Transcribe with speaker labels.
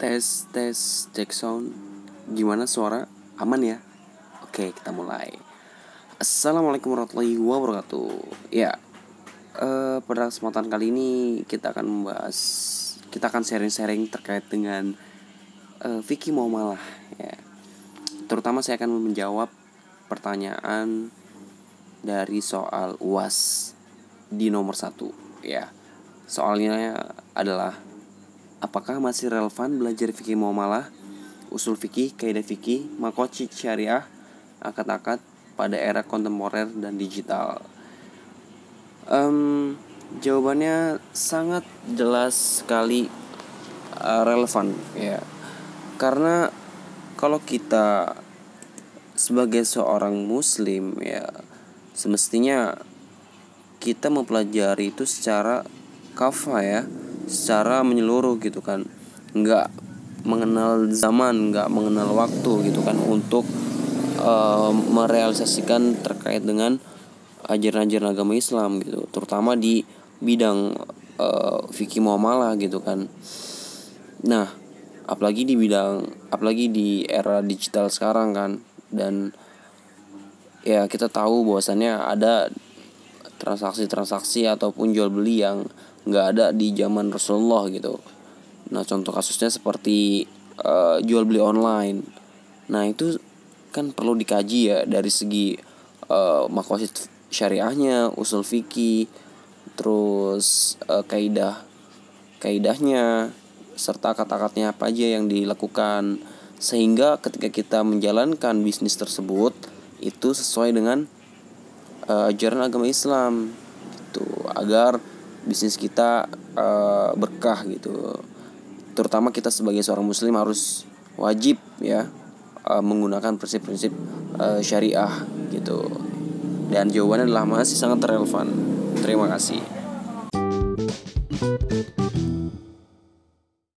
Speaker 1: Tes tes cek sound Gimana suara? Aman ya? Oke kita mulai Assalamualaikum warahmatullahi wabarakatuh Ya uh, Pada kesempatan kali ini Kita akan membahas Kita akan sharing-sharing terkait dengan uh, Vicky Muamalah ya. Terutama saya akan menjawab Pertanyaan Dari soal UAS Di nomor satu Ya Soalnya adalah Apakah masih relevan belajar fikih muamalah, usul fikih, kaidah fikih, makoci syariah, akad-akad pada era kontemporer dan digital? Um, jawabannya sangat jelas sekali uh, relevan ya, karena kalau kita sebagai seorang muslim ya semestinya kita mempelajari itu secara kafa ya secara menyeluruh gitu kan. Nggak mengenal zaman nggak mengenal waktu gitu kan untuk uh, merealisasikan terkait dengan ajaran-ajaran agama Islam gitu. Terutama di bidang uh, fikih muamalah gitu kan. Nah apalagi di bidang apalagi di era digital sekarang kan. Dan ya kita tahu bahwasannya ada transaksi-transaksi ataupun jual beli yang nggak ada di zaman Rasulullah gitu. Nah contoh kasusnya seperti uh, jual beli online. Nah itu kan perlu dikaji ya dari segi uh, makosid syariahnya, usul fikih, terus uh, kaidah kaidahnya serta kata-katanya apa aja yang dilakukan sehingga ketika kita menjalankan bisnis tersebut itu sesuai dengan uh, ajaran agama Islam gitu agar bisnis kita uh, berkah gitu. Terutama kita sebagai seorang muslim harus wajib ya uh, menggunakan prinsip-prinsip uh, syariah gitu. Dan jawabannya adalah masih sangat relevan. Terima kasih